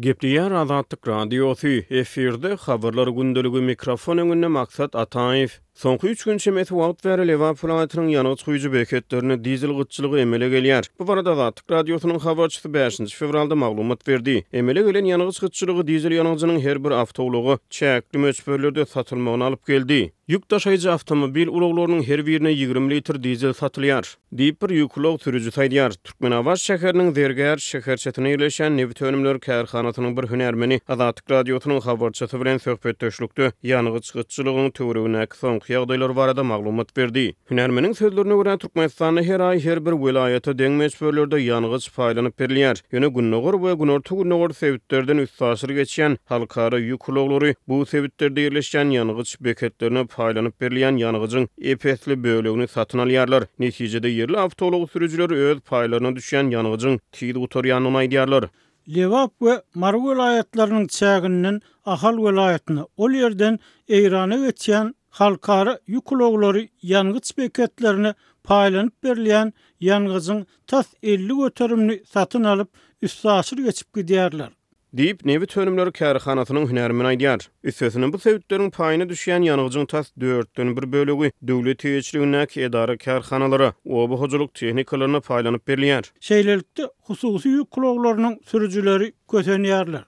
Gepleýär Azatlyk Radiosy, efirde Habarlar gündeligi, mikrofon öňünde Maksat Ataýew. Soňky üç gün çemesi wagt bäri Lebap welaýatynyň ýangyç guýujy beketlerinde dizel gytçylygy emele gelýär. Bu barada Azatlyk Radiosynyň habarçysy bäşinji fewralda maglumat berdi. Emele gelen ýangyç gytçylygy dizel ýangyjynyň her bir awtoulaga çäkli möçberlerde satylmagyna alyp geldi. Ýük daşaýjy awtomobil ulaglarynyň her birine ýigrimi litr dizel satylýar. Diýip, bir ýük ulag sürüjisi aýdýar. Türkmenabat şäheriniň Zergär şäherçesinde ýerleşýän nebit önümleri kärhanasynyň bir hünärmeni Azatlyk Radiosynyň habarçysy bilen söhbetdeşlikde ýangyç gytçylygynyň töweregindäki soňky ýagdaýlar barada maglumat berdi. Hünärmeniň sözlerine görä, Türkmenistanda her aý her bir welaýata deň möçberlerde ýangyç paýlanyp berilýär. Ýöne gündogar we günorta-gündogar sebitlerden üstaşyr geçýän halkara ýük ulaglary bu sebitlerde ýerleşýän ýangyç beketlerine paýlanyp berilýän ýangyjyň ep-esli bölegini satyn alýarlar. Netijede, ýerli awtoulag sürüjileri öz paýlaryna düşýän ýangyjyň tiz gutarýandygyny aýdýarlar. Lebap we Mary welaýatlarynyň çäginden Ahal welaýatyna, ol ýerden Eýrana geçýän halkara ýük ulaglary ýangyç beketlerine paýlanyp berilýän ýangyjyň tas elli göterimini satyn alyp, üstaşyr geçip gidýärler. Diýip, Nebit önümleri kärhanasynyň hünärmeni aýdýar. Üstesine, bu sebitleriň paýyna düşýän ýangyjyň tas dörtden bir bölegi döwlet eýeçiligindäki edara-kärhanalara, oba hojalyk tehnikalaryna paýlanyp berilýär. Şeýlelikde, hususy ýük ulaglarynyň sürüjileri kösenýärler.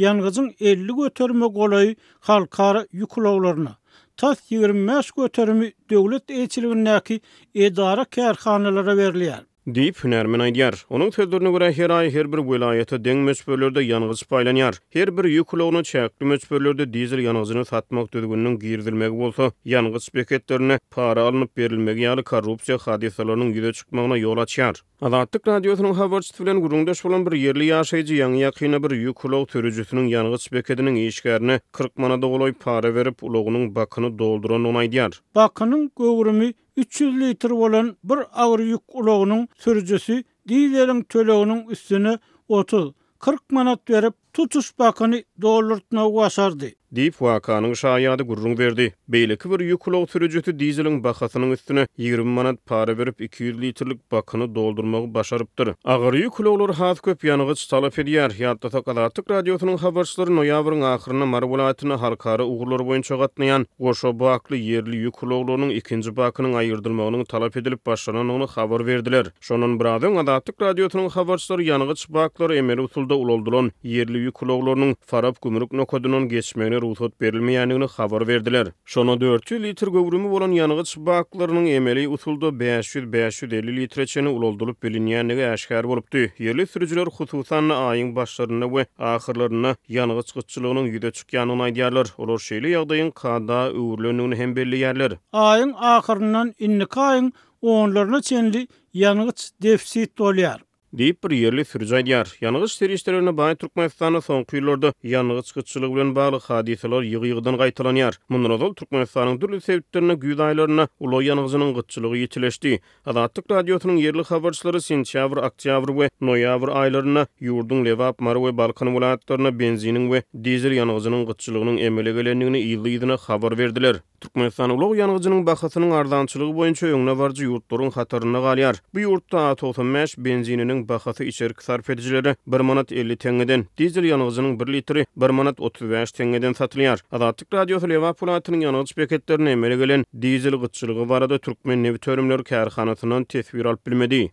Ýangyjyň elli göterime golaýy halkara ýük ulaglaryna, tas ýigrimi bäş göterimi döwlet eýeçiligindäki edara-kärhanalara berilýär. Diýip, hünärmen aýdýar. Onuň sözlerine görä, her aý her bir welaýata deň möçberlerde ýangyç paýlanýar. Her bir ýük ulagyna çäkli möçberlerde dizel ýangyjyny satmak düzgüniniň girizilmegi bolsa, ýangyç beketlerinde para alnyp berilmegi ýaly korrupsiýa hadysalarynyň ýüze çykmagyna ýol açýar. Azatlyk Radiosynyň habarçysy bilen gürrüňdeş bolan bir ýerli ýaşaýjy ýaňy-ýakynda bir ýük ulag sürüjisiniň ýangyç beketiniň işgärine kyrk manada golaý para berip, ulagynyň bakyny doldurandygyny aýdýar. Bakynyň göwrümi üç ýüz litr bolan bir agyr ýük ulagynyň sürüjisi dizeliň töleginiň üstüne otuz, kyrk manat berip, tutuş bakyny doldurtmagy başardy. Diýip, wakanyň şaýady gürrüň berdi. Beýleki bir ýük ulag sürüjisi dizeliň bahasynyň üstüne ýigrimi manat para berip, iki ýüz litrlik bakyny doldurmagy başarypdyr. Agyr ýük ulaglar has köp ýangyç talap edýär. Ýatlasak, Azatlyk Radiosynyň habarçylary noýabryň ahyrynda Mary welaýatyna halkara ugurlary boýunça gatnaýan, goşa bakly ýerli ýük ulaglarynyň ikinji bakynyň aýyrdylmagynyň talap edilip başlanandygyny habar berdiler. Şondan biraz öň Azatlyk Radiosynyň habarçylary ýangyç baklary emeli usulda ulaldylan ýerli ýük ulaglarynyň Farap gümrük nokadyndan geçmegine rugsat berilmeýändigini habar berdiler. Şonda dört ýüz litr göwrümi bolan ýangyç baklarynyň emeli usulda bäş ýüz, bäş ýüz elli litre çenli ulaldylyp bilinýändigi äşgär bolupdy. Ýerli sürüjiler, hususan-da, aýyň başlarynda we ahyrlarynda ýangyç gytçylygynyň ýüze Ýanyny aýdýarlar. Olar şeýle ýagdaýyň kada öwrülendigini hem belleýärler. Aýyň ahyryndan indiki aýyň onlaryna çenli ýangyç defsit bolýar. Diýip, bir ýerli sürüji aýdýar. Ýangyç serişdelerine baý Türkmenistanda soňky ýyllarda ýangyç gytçylygy bilen bagly hadysalar ýygy-ýygydan gaýtalanýar. Mundan ozal Türkmenistanyň dürli sebitlerinde güýz aýlarynda ulag ýangyjynyň gytçylygy ýitileşdi. Azatlyk Radiosynyň ýerli habarçylary sentýabr, oktýabr we noýabr aýlarynda ýurduň Lebap, Mary we Balkan welaýatlarynda benziniň we dizel ýangyjynyň gytçylygynyň emele gelendigini yzly-yzyna habar berdiler. Türkmenistan ulag ýangyjynyň bahasynyň arzançylygy boýunça öňdebaryjy ýurtlaryň hatarynda galýar. Bu ýurtda A togsan bäş benzininiň bahasy içerki sarp edijilere bir manat elli teňňeden, dizel ýangyjynyň bir litri bir manat otuz bäş teňňeden satylýar. Azatlyk Radiosy Lebap welaýatynyň ýangyç beketlerinde emele gelen dizel gytçylygy barada Türkmennebitönümleri kärhanasyndan teswir alyp bilmedi.